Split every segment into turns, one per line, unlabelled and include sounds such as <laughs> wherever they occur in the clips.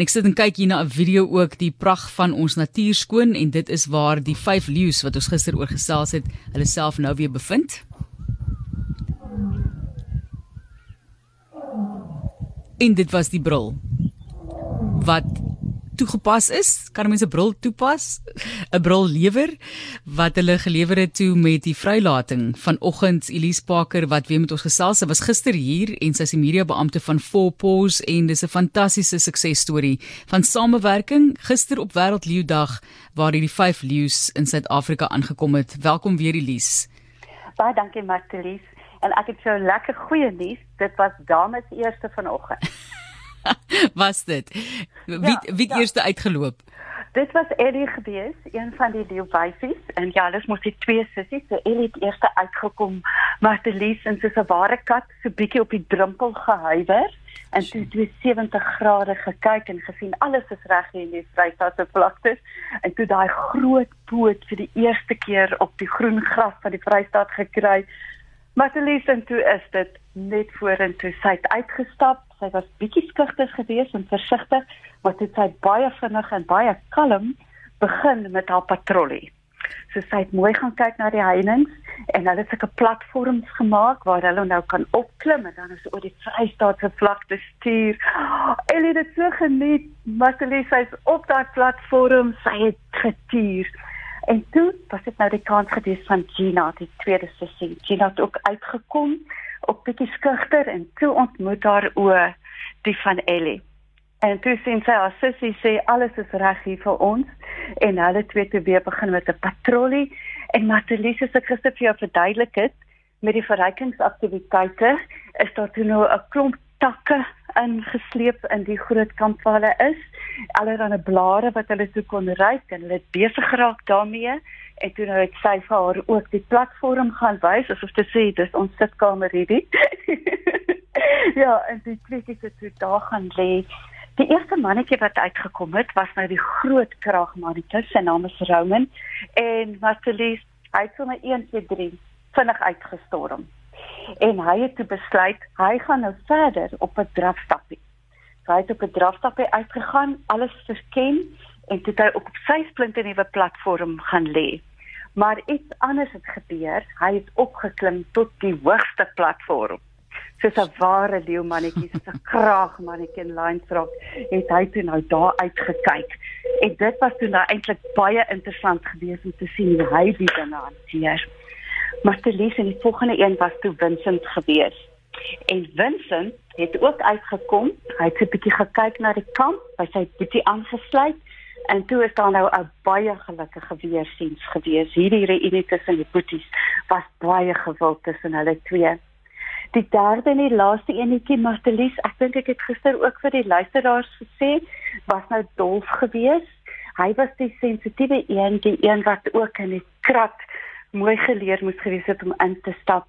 En ek sit en kyk hier na 'n video ook die pragt van ons natuur skoon en dit is waar die vyf leeu's wat ons gister oor gesels het, hulle self nou weer bevind. En dit was die bril wat toegepas is. Kan mense bril toepas? 'n Bril lewer wat hulle gelewer het toe met die vrylating vanoggend Elise Parker wat weer met ons gesels. Sy was gister hier en sy is die media beampte van Four Paws en dis 'n fantastiese suksesstorie van samewerking gister op Wêreld Leeudag waar hierdie vyf leeu's in Suid-Afrika aangekom het. Welkom weer Elise.
Baie dankie Martelies. En ek het so lekker goeie nuus. Dit was dames eerste vanoggend. <laughs>
was dit? Wie ja, wie ja. eerste uitgeloop?
Dit was Ellie gewees, een van die leeuwyfies en ja, hulle moes die twee sissies, so Ellie het eers uitgekom, maar Elise en soos 'n ware kat so bietjie op die drempel gehuiwer en toe toe 70 grade gekyk en gesien alles is reg hier in die Vrystaatse vlaktes en toe daai groot poot vir die eerste keer op die groen gras van die Vrystaat gekry. Maar Elise en toe is dit net vorentoe sy het uitgestap sy was bietjie skugter geweest en versigtig, maar dit sy baie vinnig en baie kalm begin met haar patrollie. So sy het mooi gaan kyk na die heininge en hulle het 'n platforms gemaak waar hulle nou kan opklim en dan is oor die Vrystaatse vlakte stuur. En dit het so geniet, maar sy is op daai platform, sy het getuur. En toe was dit nou die kans gewees van Gina, die tweede sussie. Gina het ook uitgekom op bietjie skugter en toe ontmoet haar o die van Ellie. En toe sien sy haar sussie sê alles is reg hier vir ons en hulle twee te weer begin met 'n patrollie en Matilise se gister vir jou verduidelik het met die verrykingsaktiwiteite is daar toe nou 'n klomp takke ingesleep in die groot kamp waar hulle is. Allerhande blare wat hulle toe kon ryk en hulle het besig geraak daarmee en toe nou het sy vir haar ook die platform gaan wys asof te sê dis ons sitkamer hierdie. <laughs> ja, en die klikkies het toe daar gaan lê. Die eerste mannetjie wat uitgekom het was nou die groot kragmannetjie, sy naam is Roman en Marcelis, hy het sommer 1 2 3 vinnig uitgestorm. En hy het toe besluit hy gaan nou verder op 'n drafstappie. So hy het op 'n drafstappie uitgegaan, alles verken en toe hy op sy splinte nuwe platform gaan lê maar iets anders het gebeur. Hy het opgeklim tot die hoogste platform. Soos 'n ware leeumannetjie, soos 'n <laughs> kraagmannetjie in Lionsrock, het hy toe nou daar uitgekyk. En dit was toe nou eintlik baie interessant geweest om te sien hoe hy die dinge hanteer. Maar te lees in die volgende een was toe Vincent geweest. En Vincent het ook uitgekom. Hy het 'n bietjie gekyk na die kamp, hy sy bietjie aangesluit En toe is daar nou 'n baie gelukkige weersiens gewees. Hierdie reunie tussen die boeties was baie gewild tussen hulle twee. Die derde en die laaste enetjie, Martelies, ek dink ek het gister ook vir die luisteraars gesê, was nou Dolf gewees. Hy was die sensitiewe een, die een wat ook in die krat mooi geleer moes gewees het om in te stap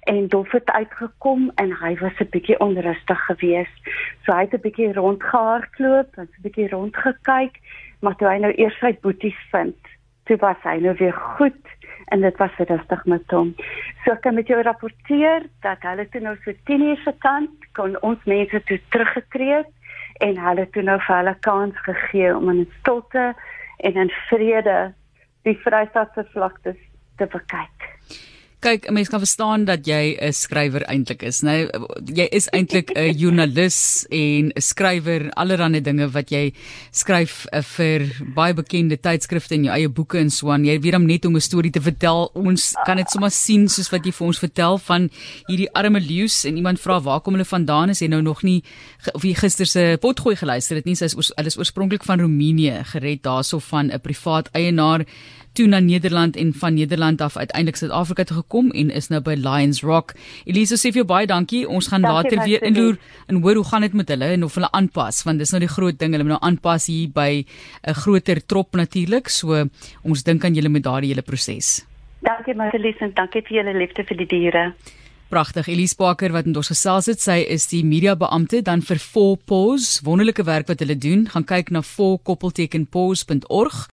en Dolf het uitgekom en hy was 'n bietjie onrustig geweest. So hy het 'n bietjie rondgehardloop, 'n bietjie rondgekyk maar toe hy nou eers sy boeties vind, toe was hy nou weer goed en dit was rustig met hom. So ek kan met jou rapporteer dat hulle toe nou so 10 uur se kant kon ons mense toe teruggekreë en hulle toe nou vir hulle kans gegee om in stilte en in vrede die Vrystaatse vlaktes te bekyk.
Kyk, mense kan verstaan dat jy 'n skrywer eintlik is? Nou, jy is eintlik 'n <laughs> joernalis en 'n skrywer, allerlei dinge wat jy skryf uh, vir baie bekende tydskrifte en jou eie boeke en so aan. Jy weet om net om 'n storie te vertel. Ons kan dit sommer sien soos wat jy vir ons vertel van hierdie arme leeu's en iemand vra waar kom hulle vandaan? Is jy nou nog nie of jy gister se potgooi geluister het nie? Sy is hulle is oorspronklik van Roemenië gered daarso van 'n privaat eienaar toe na Nederland en van Nederland af uiteindelik Suid-Afrika toe gekom en is nou by Lions Rock. Elise sê vir jou baie dankie. Ons gaan dankie later weer inloer en hoor hoe gaan dit met hulle en of hulle aanpas want dis nou die groot ding. Hulle moet nou aanpas hier by 'n groter trop natuurlik. So ons dink aan julle met daardie hele proses.
Dankie Marlies en dankie vir julle liefde vir die diere.
Pragtig. Elise Parker wat met ons gesels het, sy is die media beampte dan vir 4 Pause. Wonderlike werk wat hulle doen. Gaan kyk na 4koppeltekenpause.org.